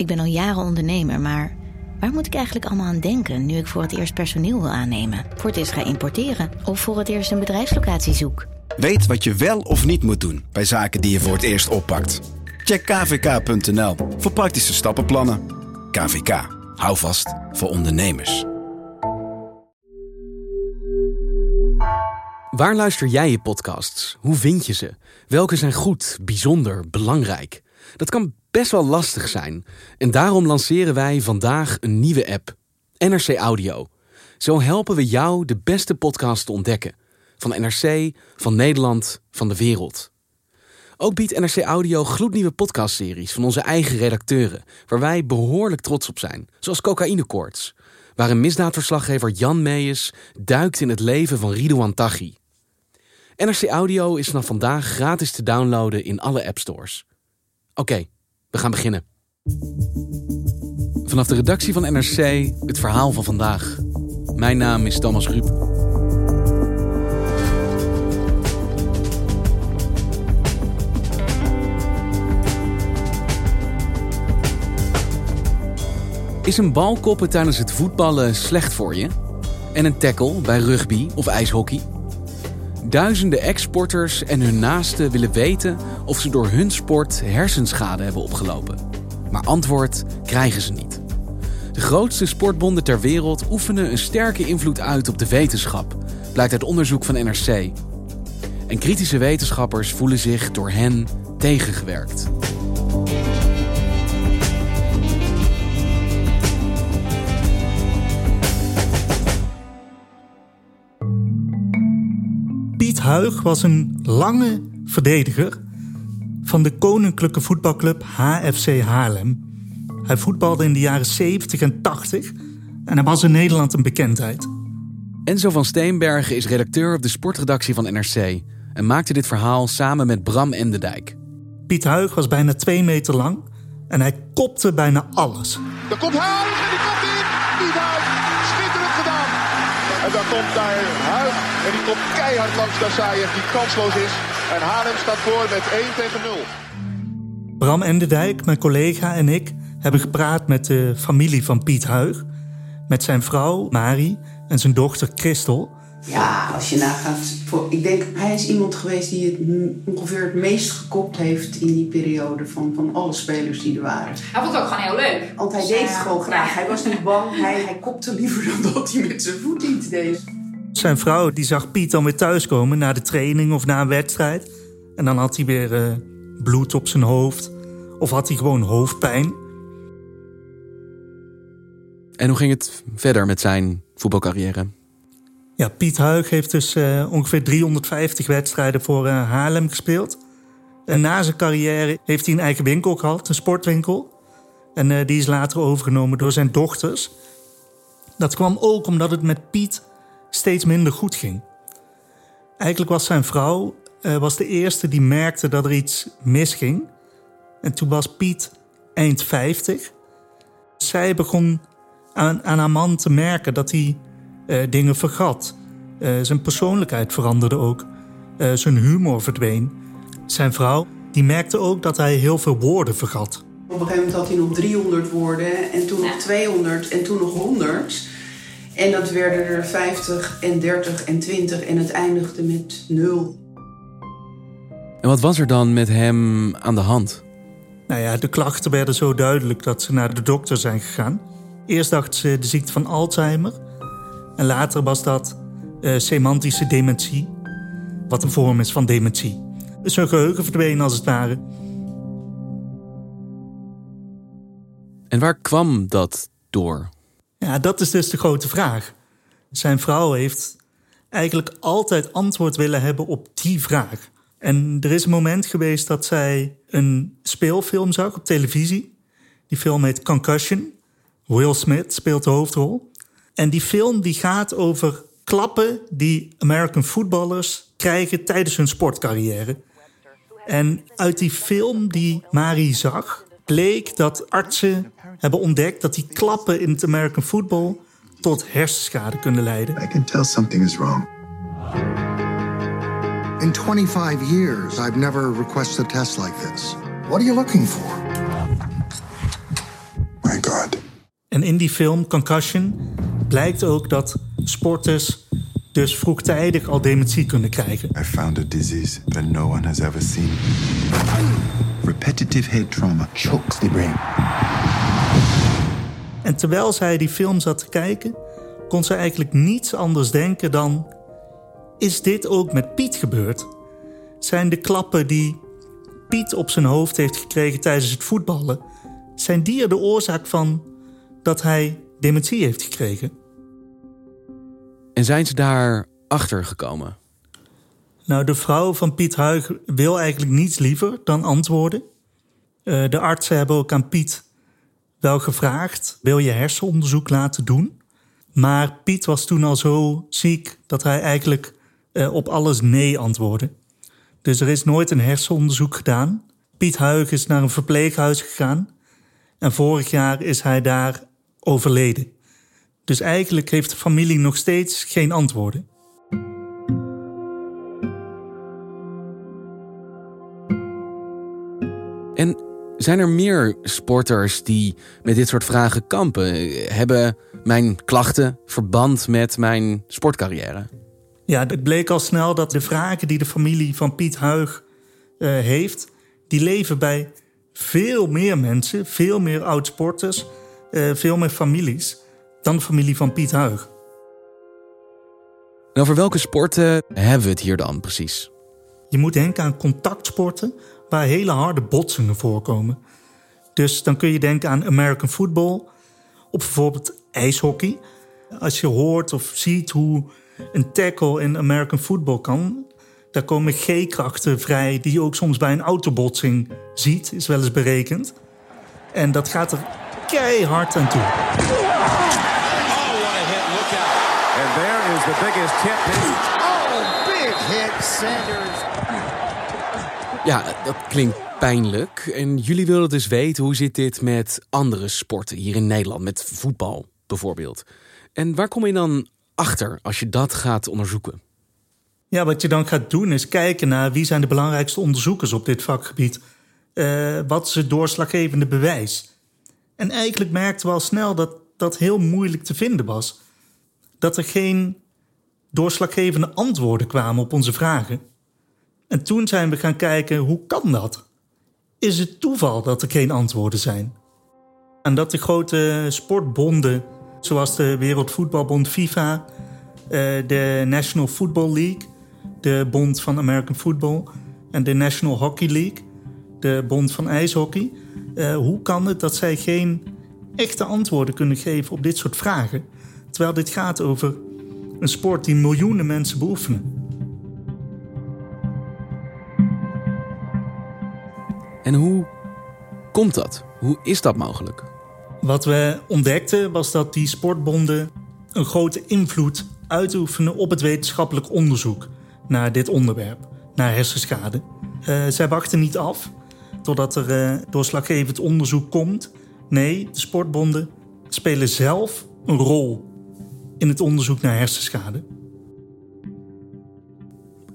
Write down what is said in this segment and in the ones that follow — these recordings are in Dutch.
Ik ben al jaren ondernemer, maar waar moet ik eigenlijk allemaal aan denken nu ik voor het eerst personeel wil aannemen, voor het eerst ga importeren of voor het eerst een bedrijfslocatie zoek? Weet wat je wel of niet moet doen bij zaken die je voor het eerst oppakt. Check kvk.nl voor praktische stappenplannen. KVK, hou vast voor ondernemers. Waar luister jij je podcasts? Hoe vind je ze? Welke zijn goed, bijzonder, belangrijk? Dat kan best wel lastig zijn. En daarom lanceren wij vandaag een nieuwe app. NRC Audio. Zo helpen we jou de beste podcast te ontdekken. Van NRC, van Nederland, van de wereld. Ook biedt NRC Audio gloednieuwe podcastseries van onze eigen redacteuren, waar wij behoorlijk trots op zijn, zoals Cocaïnekoorts, waar een misdaadverslaggever Jan Meijers duikt in het leven van Ridouan Taghi. NRC Audio is vanaf vandaag gratis te downloaden in alle appstores. Oké, we gaan beginnen. Vanaf de redactie van NRC het verhaal van vandaag. Mijn naam is Thomas Ruip. Is een bal koppen tijdens het voetballen slecht voor je? En een tackle bij rugby of ijshockey? Duizenden exporters en hun naasten willen weten of ze door hun sport hersenschade hebben opgelopen. Maar antwoord krijgen ze niet. De grootste sportbonden ter wereld oefenen een sterke invloed uit op de wetenschap, blijkt uit onderzoek van NRC. En kritische wetenschappers voelen zich door hen tegengewerkt. Huig was een lange verdediger van de koninklijke voetbalclub HFC Haarlem. Hij voetbalde in de jaren 70 en 80 en hij was in Nederland een bekendheid. Enzo van Steenbergen is redacteur op de sportredactie van NRC en maakte dit verhaal samen met Bram Endendijk. Piet Huig was bijna twee meter lang en hij kopte bijna alles. Daar komt Huig en die komt in. Piet Huig. En dan komt daar Huig en die komt keihard langs Dassayev die kansloos is. En Haarlem staat voor met 1 tegen 0. Bram Endendijk, mijn collega en ik hebben gepraat met de familie van Piet Huig. Met zijn vrouw Mari en zijn dochter Christel. Ja, als je nagaat. Voor, ik denk, hij is iemand geweest die het ongeveer het meest gekopt heeft in die periode van, van alle spelers die er waren. Hij vond het ook gewoon heel leuk. Want hij Dus, deed eh, het gewoon graag. ja. Hij was niet bang. Hij, hij kopte liever dan dat hij met zijn voet iets deed. Zijn vrouw die zag Piet dan weer thuiskomen na de training of na een wedstrijd. En dan had hij weer eh, bloed op zijn hoofd. Of had hij gewoon hoofdpijn. En hoe ging het verder met zijn voetbalcarrière? Ja, Piet Huig heeft dus eh, ongeveer 350 wedstrijden voor eh, Haarlem gespeeld. En na zijn carrière heeft hij een eigen winkel gehad, een sportwinkel. En eh, die is later overgenomen door zijn dochters. Dat kwam ook omdat het met Piet steeds minder goed ging. Eigenlijk was zijn vrouw was de eerste die merkte dat er iets misging. En toen was Piet eind 50. Zij begon aan, aan haar man te merken dat hij eh, dingen vergat. Eh, zijn persoonlijkheid veranderde ook. Eh, zijn humor verdween. Zijn vrouw die merkte ook dat hij heel veel woorden vergat. Op een gegeven moment had hij nog 300 woorden. En toen nog 200 en toen nog 100. En dat werden er 50 en 30 en 20. En het eindigde met 0. En wat was er dan met hem aan de hand? Nou ja, de klachten werden zo duidelijk dat ze naar de dokter zijn gegaan. Eerst dacht ze de ziekte van Alzheimer. En later was dat eh, semantische dementie. Wat een vorm is van dementie. Dus zijn geheugen verdween als het ware. En waar kwam dat door? Ja, dat is dus de grote vraag. Zijn vrouw heeft eigenlijk altijd antwoord willen hebben op die vraag. En er is een moment geweest dat zij een speelfilm zag op televisie. Die film heet Concussion. Will Smith speelt de hoofdrol. En die film die gaat over klappen die American footballers krijgen tijdens hun sportcarrière. En uit die film die Mari zag, bleek dat artsen hebben ontdekt dat die klappen in het American football tot hersenschade kunnen leiden. I can tell something is wrong. In 25 years, I've never requested a test like this. What are you looking for? My God. En in die film Concussion blijkt ook dat sporters dus vroegtijdig al dementie kunnen krijgen. I found a disease that no one has ever seen. Repetitive head trauma chokes the brain. En terwijl zij die film zat te kijken, kon ze eigenlijk niets anders denken dan: is dit ook met Piet gebeurd? Zijn de klappen die Piet op zijn hoofd heeft gekregen tijdens het voetballen, zijn die er de oorzaak van dat hij dementie heeft gekregen? En zijn ze daar achter gekomen? Nou, de vrouw van Piet Huig wil eigenlijk niets liever dan antwoorden. Uh, de artsen hebben ook aan Piet wel gevraagd: wil je hersenonderzoek laten doen? Maar Piet was toen al zo ziek dat hij eigenlijk uh, op alles nee antwoordde. Dus er is nooit een hersenonderzoek gedaan. Piet Huig is naar een verpleeghuis gegaan en vorig jaar is hij daar overleden. Dus eigenlijk heeft de familie nog steeds geen antwoorden. En zijn er meer sporters die met dit soort vragen kampen? Hebben mijn klachten verband met mijn sportcarrière? Ja, het bleek al snel dat de vragen die de familie van Piet Huig uh, heeft, die leven bij veel meer mensen, veel meer oud-sporters, uh, veel meer families dan de familie van Piet Huig. En over welke sporten hebben we het hier dan precies? Je moet denken aan contactsporten waar hele harde botsingen voorkomen. Dus dan kun je denken aan American football of bijvoorbeeld ijshockey. Als je hoort of ziet hoe een tackle in American football kan, daar komen G-krachten vrij die je ook soms bij een autobotsing ziet, is wel eens berekend. En dat gaat er keihard aan toe. And there is the biggest hit. Oh, big hit, Sanders. Ja, dat klinkt pijnlijk. En jullie willen dus weten hoe zit dit met andere sporten hier in Nederland, met voetbal bijvoorbeeld. En waar kom je dan achter als je dat gaat onderzoeken? Ja, wat je dan gaat doen is kijken naar wie zijn de belangrijkste onderzoekers op dit vakgebied. Uh, wat is het doorslaggevende bewijs? En eigenlijk merkten we al snel dat dat heel moeilijk te vinden was. Dat er geen doorslaggevende antwoorden kwamen op onze vragen. En toen zijn we gaan kijken, hoe kan dat? Is het toeval dat er geen antwoorden zijn? En dat de grote sportbonden, zoals de Wereldvoetbalbond FIFA, eh, de National Football League, de Bond van American Football en de National Hockey League, de Bond van IJshockey, uh, hoe kan het dat zij geen echte antwoorden kunnen geven op dit soort vragen? Terwijl dit gaat over een sport die miljoenen mensen beoefenen. En hoe komt dat? Hoe is dat mogelijk? Wat we ontdekten was dat die sportbonden een grote invloed uitoefenen op het wetenschappelijk onderzoek naar dit onderwerp, naar hersenschade. Uh, zij wachten niet af totdat er uh, doorslaggevend onderzoek komt. Nee, de sportbonden spelen zelf een rol in het onderzoek naar hersenschade.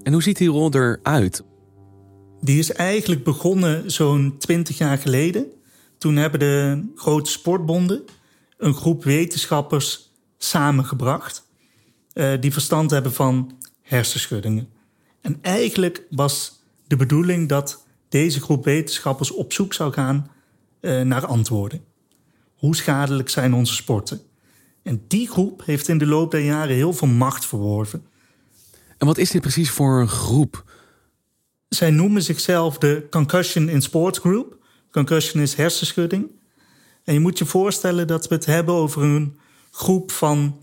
En hoe ziet die rol eruit? Die is eigenlijk begonnen zo'n 20 jaar geleden. Toen hebben de grote sportbonden een groep wetenschappers samengebracht. Uh, die verstand hebben van hersenschuddingen. En eigenlijk was de bedoeling dat deze groep wetenschappers op zoek zou gaan uh, naar antwoorden. Hoe schadelijk zijn onze sporten? En die groep heeft in de loop der jaren heel veel macht verworven. En wat is dit precies voor een groep? Zij noemen zichzelf de Concussion in Sports Group. Concussion is hersenschudding. En je moet je voorstellen dat we het hebben over een groep van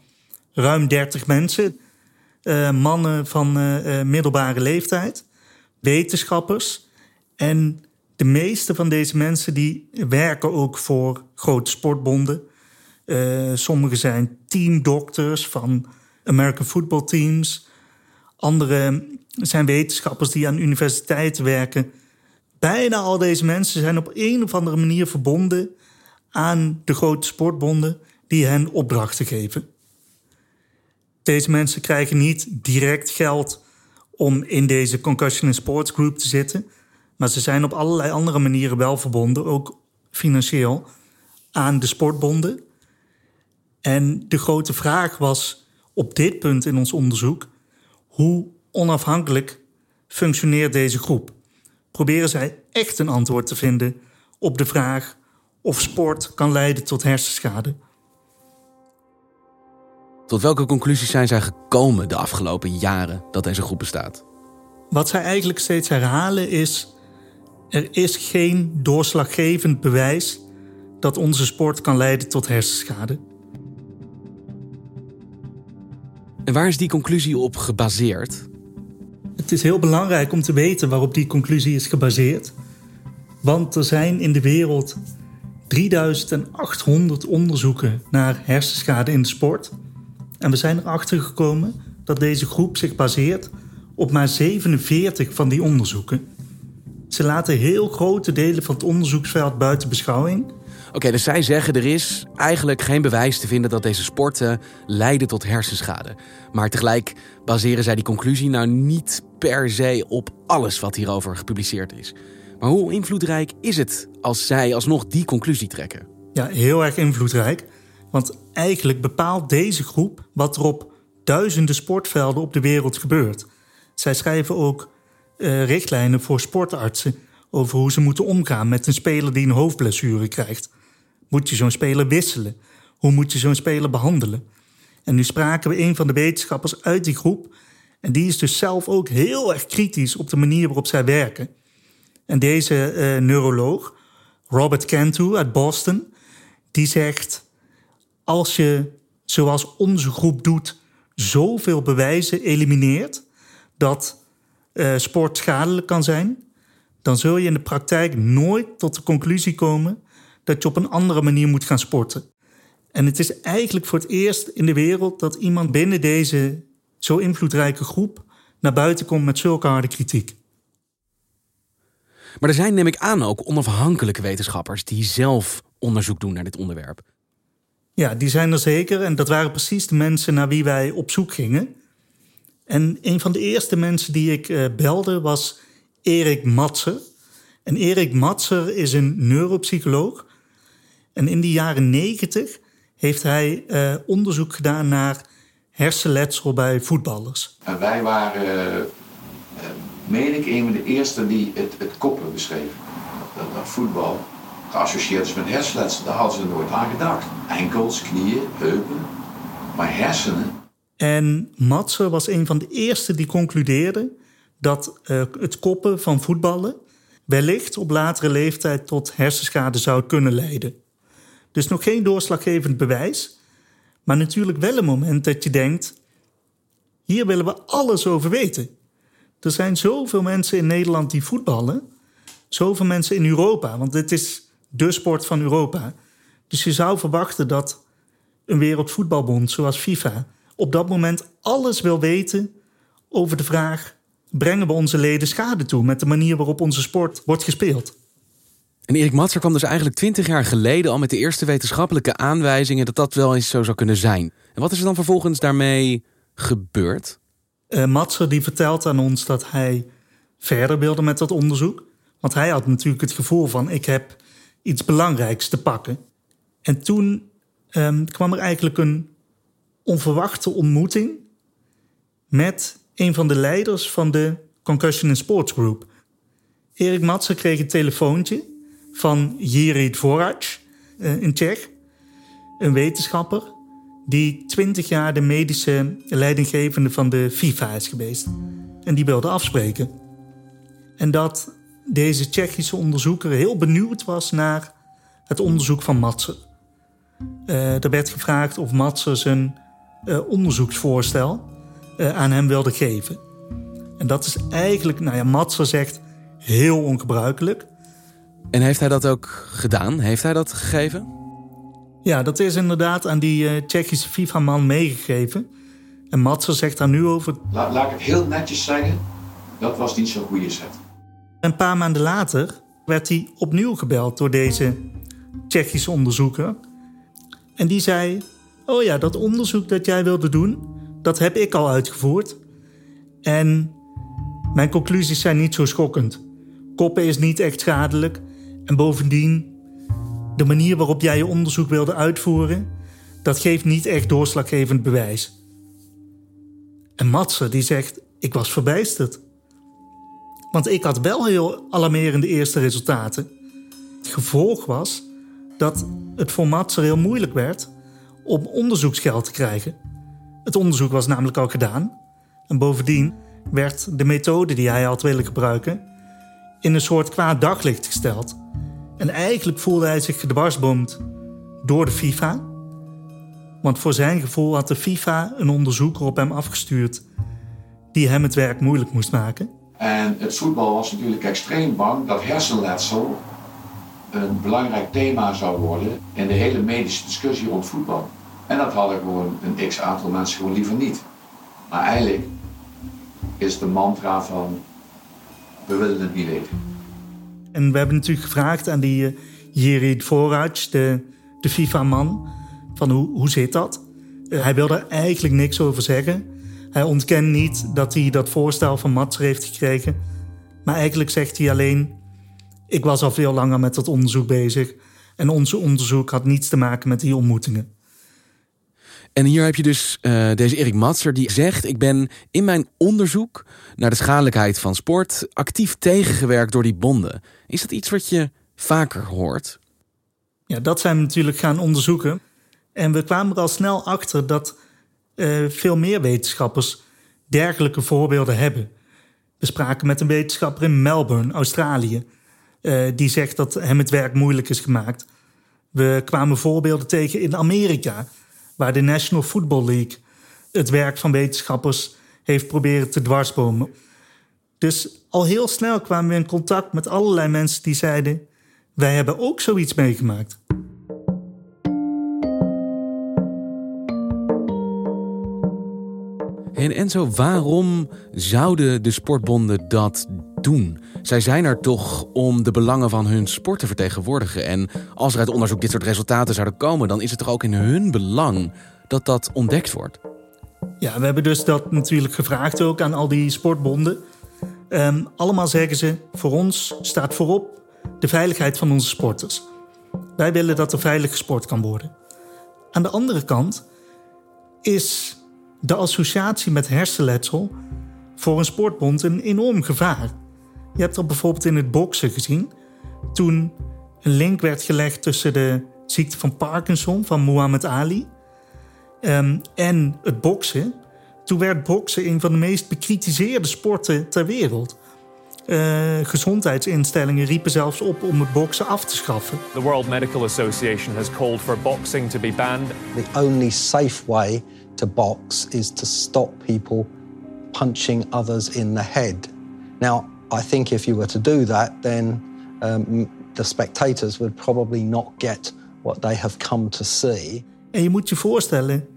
ruim 30 mensen. Uh, mannen van uh, middelbare leeftijd, wetenschappers. En De meeste van deze mensen die werken ook voor grote sportbonden. Uh, sommigen zijn teamdokters van American football teams. Andere zijn wetenschappers die aan universiteiten werken. Bijna al deze mensen zijn op een of andere manier verbonden aan de grote sportbonden die hen opdrachten geven. Deze mensen krijgen niet direct geld om in deze Concussion Sports Group te zitten, maar ze zijn op allerlei andere manieren wel verbonden, ook financieel, aan de sportbonden. En de grote vraag was op dit punt in ons onderzoek: hoe onafhankelijk functioneert deze groep? Proberen zij echt een antwoord te vinden op de vraag of sport kan leiden tot hersenschade? Tot welke conclusies zijn zij gekomen de afgelopen jaren dat deze groep bestaat? Wat zij eigenlijk steeds herhalen is: er is geen doorslaggevend bewijs dat onze sport kan leiden tot hersenschade. Waar is die conclusie op gebaseerd? Het is heel belangrijk om te weten waarop die conclusie is gebaseerd. Want er zijn in de wereld 3800 onderzoeken naar hersenschade in de sport. En we zijn erachter gekomen dat deze groep zich baseert op maar 47 van die onderzoeken. Ze laten heel grote delen van het onderzoeksveld buiten beschouwing. Oké, dus zij zeggen er is eigenlijk geen bewijs te vinden dat deze sporten leiden tot hersenschade. Maar tegelijk baseren zij die conclusie nou niet per se op alles wat hierover gepubliceerd is. Maar hoe invloedrijk is het als zij alsnog die conclusie trekken? Ja, heel erg invloedrijk. Want eigenlijk bepaalt deze groep wat er op duizenden sportvelden op de wereld gebeurt. Zij schrijven ook uh, richtlijnen voor sportartsen over hoe ze moeten omgaan met een speler die een hoofdblessure krijgt. Moet je zo'n speler wisselen? Hoe moet je zo'n speler behandelen? En nu spraken we een van de wetenschappers uit die groep. En die is dus zelf ook heel erg kritisch op de manier waarop zij werken. En deze uh, neuroloog, Robert Cantu uit Boston, die zegt: Als je, zoals onze groep doet, zoveel bewijzen elimineert dat uh, sport schadelijk kan zijn, dan zul je in de praktijk nooit tot de conclusie komen dat je op een andere manier moet gaan sporten. En het is eigenlijk voor het eerst in de wereld dat iemand binnen deze zo invloedrijke groep naar buiten komt met zulke harde kritiek. Maar er zijn, neem ik aan, ook onafhankelijke wetenschappers die zelf onderzoek doen naar dit onderwerp. Ja, die zijn er zeker. En dat waren precies de mensen naar wie wij op zoek gingen. En een van de eerste mensen die ik uh, belde was Erik Matser. En Erik Matser is een neuropsycholoog. En in de jaren negentig heeft hij uh, onderzoek gedaan naar hersenletsel bij voetballers. En wij waren, uh, meen ik, een van de eerste die het, het koppelen beschreven. Dat, dat voetbal geassocieerd is met hersenletsel. Daar hadden ze nooit aan gedacht. Enkels, knieën, heupen. Maar hersenen. En Matser was een van de eerste die concludeerde dat uh, het koppen van voetballen wellicht op latere leeftijd tot hersenschade zou kunnen leiden. Dus nog geen doorslaggevend bewijs, maar natuurlijk wel een moment dat je denkt: hier willen we alles over weten. Er zijn zoveel mensen in Nederland die voetballen, zoveel mensen in Europa, want dit is de sport van Europa. Dus je zou verwachten dat een wereldvoetbalbond zoals FIFA op dat moment alles wil weten over de vraag: brengen we onze leden schade toe met de manier waarop onze sport wordt gespeeld? En Erik Matser kwam dus eigenlijk twintig jaar geleden al met de eerste wetenschappelijke aanwijzingen dat dat wel eens zo zou kunnen zijn. En wat is er dan vervolgens daarmee gebeurd? Uh, Matser die vertelt aan ons dat hij verder wilde met dat onderzoek. Want hij had natuurlijk het gevoel van ik heb iets belangrijks te pakken. En toen um, kwam er eigenlijk een onverwachte ontmoeting met een van de leiders van de Concussion and Sports Group. Erik Matser kreeg een telefoontje van Jiri Dvorac, eh, een Tsjech, een wetenschapper die twintig jaar de medische leidinggevende van de FIFA is geweest. En die wilde afspreken. En dat deze Tsjechische onderzoeker heel benieuwd was naar het onderzoek van Matser. Uh, er werd gevraagd of Matser zijn uh, onderzoeksvoorstel aan hem wilde geven. En dat is eigenlijk, nou ja, Matser zegt heel ongebruikelijk. En heeft hij dat ook gedaan? Heeft hij dat gegeven? Ja, dat is inderdaad aan die uh, Tsjechische FIFA-man meegegeven. En Matser zegt daar nu over... laat ik het heel netjes zeggen, dat was niet zo'n goede set. Een paar maanden later werd hij opnieuw gebeld door deze Tsjechische onderzoeker. En die zei: Oh ja, dat onderzoek dat jij wilde doen, dat heb ik al uitgevoerd. En mijn conclusies zijn niet zo schokkend. Koppen is niet echt schadelijk. En bovendien, de manier waarop jij je onderzoek wilde uitvoeren, dat geeft niet echt doorslaggevend bewijs. En Matze die zegt: Ik was verbijsterd. Want ik had wel heel alarmerende eerste resultaten. Het gevolg was dat het voor Matser heel moeilijk werd om onderzoeksgeld te krijgen. Het onderzoek was namelijk al gedaan. En bovendien werd de methode die hij had willen gebruiken in een soort kwaad daglicht gesteld. En eigenlijk voelde hij zich gedwarsboomd door de FIFA. Want voor zijn gevoel had de FIFA een onderzoeker op hem afgestuurd die hem het werk moeilijk moest maken. En het voetbal was natuurlijk extreem bang dat hersenletsel een belangrijk thema zou worden in de hele medische discussie rond voetbal. En dat hadden gewoon een x aantal mensen gewoon liever niet. Maar eigenlijk is de mantra van we willen het niet weten. En we hebben natuurlijk gevraagd aan die uh, Jiri de, de FIFA-man, van hoe, hoe zit dat? Uh, hij wilde eigenlijk niks over zeggen. Hij ontkent niet dat hij dat voorstel van Matser heeft gekregen. Maar eigenlijk zegt hij alleen: Ik was al veel langer met dat onderzoek bezig. En onze onderzoek had niets te maken met die ontmoetingen. En hier heb je dus uh, deze Erik Matser die zegt: Ik ben in mijn onderzoek naar de schadelijkheid van sport actief tegengewerkt door die bonden. Is dat iets wat je vaker hoort? Ja, dat zijn we natuurlijk gaan onderzoeken. En we kwamen er al snel achter dat uh, veel meer wetenschappers dergelijke voorbeelden hebben. We spraken met een wetenschapper in Melbourne, Australië, uh, die zegt dat hem het werk moeilijk is gemaakt. We kwamen voorbeelden tegen in Amerika, waar de National Football League het werk van wetenschappers heeft proberen te dwarsbomen. Dus al heel snel kwamen we in contact met allerlei mensen die zeiden: Wij hebben ook zoiets meegemaakt. En Enzo, waarom zouden de sportbonden dat doen? Zij zijn er toch om de belangen van hun sport te vertegenwoordigen. En als er uit onderzoek dit soort resultaten zouden komen, dan is het toch ook in hun belang dat dat ontdekt wordt? Ja, we hebben dus dat natuurlijk gevraagd ook aan al die sportbonden. Um, allemaal zeggen ze: voor ons staat voorop de veiligheid van onze sporters. Wij willen dat er veilig gesport kan worden. Aan de andere kant is de associatie met hersenletsel voor een sportbond een enorm gevaar. Je hebt dat bijvoorbeeld in het boksen gezien. Toen een link werd gelegd tussen de ziekte van Parkinson van Muhammad Ali um, en het boksen. Toen werd boksen een van de meest bekritiseerde sporten ter wereld. Uh, gezondheidsinstellingen riepen zelfs op om het boksen af te schaffen. The World Medical Association has called for boxing to be banned. The only safe way to box is to stop people punching others in the head. Now, I think if you were to do that, then um, the spectators would probably not get what they have come to see. En je moet je voorstellen,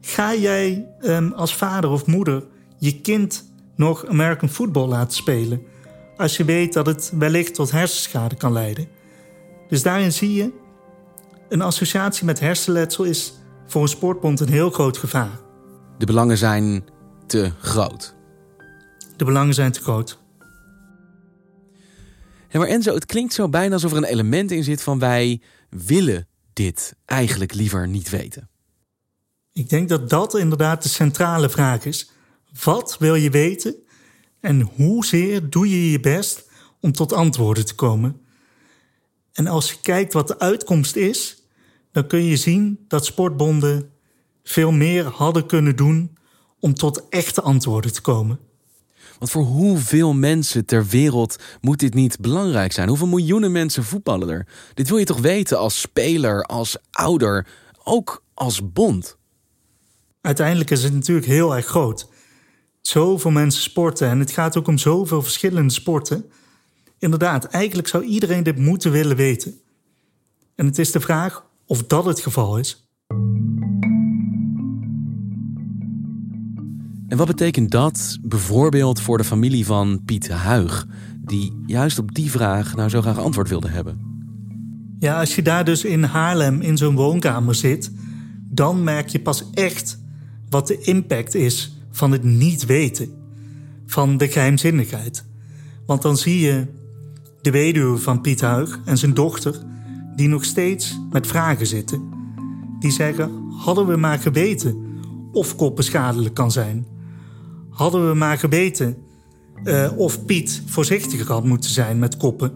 ga jij um, als vader of moeder je kind nog American football laten spelen als je weet dat het wellicht tot hersenschade kan leiden? Dus daarin zie je, een associatie met hersenletsel is voor een sportbond een heel groot gevaar. De belangen zijn te groot. De belangen zijn te groot. Ja, maar Enzo, het klinkt zo bijna alsof er een element in zit van wij willen dit eigenlijk liever niet weten. Ik denk dat dat inderdaad de centrale vraag is. Wat wil je weten en hoezeer doe je je best om tot antwoorden te komen? En als je kijkt wat de uitkomst is, dan kun je zien dat sportbonden veel meer hadden kunnen doen om tot echte antwoorden te komen. Want voor hoeveel mensen ter wereld moet dit niet belangrijk zijn? Hoeveel miljoenen mensen voetballen er? Dit wil je toch weten als speler, als ouder, ook als bond? Uiteindelijk is het natuurlijk heel erg groot. Zoveel mensen sporten en het gaat ook om zoveel verschillende sporten. inderdaad, eigenlijk zou iedereen dit moeten willen weten. En het is de vraag of dat het geval is. En wat betekent dat bijvoorbeeld voor de familie van Piet Huig, die juist op die vraag nou zo graag antwoord wilde hebben? Ja, als je daar dus in Haarlem in zo'n woonkamer zit, dan merk je pas echt wat de impact is van het niet weten, van de geheimzinnigheid. Want dan zie je de weduwe van Piet Huig en zijn dochter, die nog steeds met vragen zitten. Die zeggen: hadden we maar geweten of koppen schadelijk kan zijn. Hadden we maar geweten uh, of Piet voorzichtiger had moeten zijn met koppen.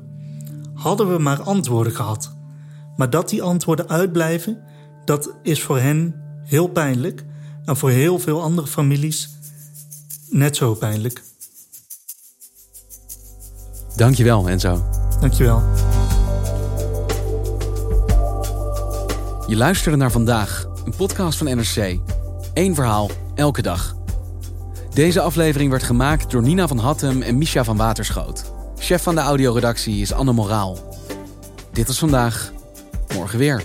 Hadden we maar antwoorden gehad. Maar dat die antwoorden uitblijven, dat is voor hen heel pijnlijk. En voor heel veel andere families net zo pijnlijk. Dankjewel, Enzo. Dankjewel. Je luisterde naar vandaag, een podcast van NRC. Eén verhaal, elke dag. Deze aflevering werd gemaakt door Nina van Hattem en Misha van Waterschoot. Chef van de audioredactie is Anne Moraal. Dit was vandaag, morgen weer.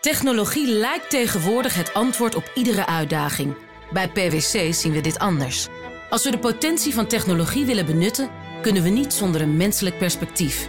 Technologie lijkt tegenwoordig het antwoord op iedere uitdaging. Bij PwC zien we dit anders. Als we de potentie van technologie willen benutten, kunnen we niet zonder een menselijk perspectief.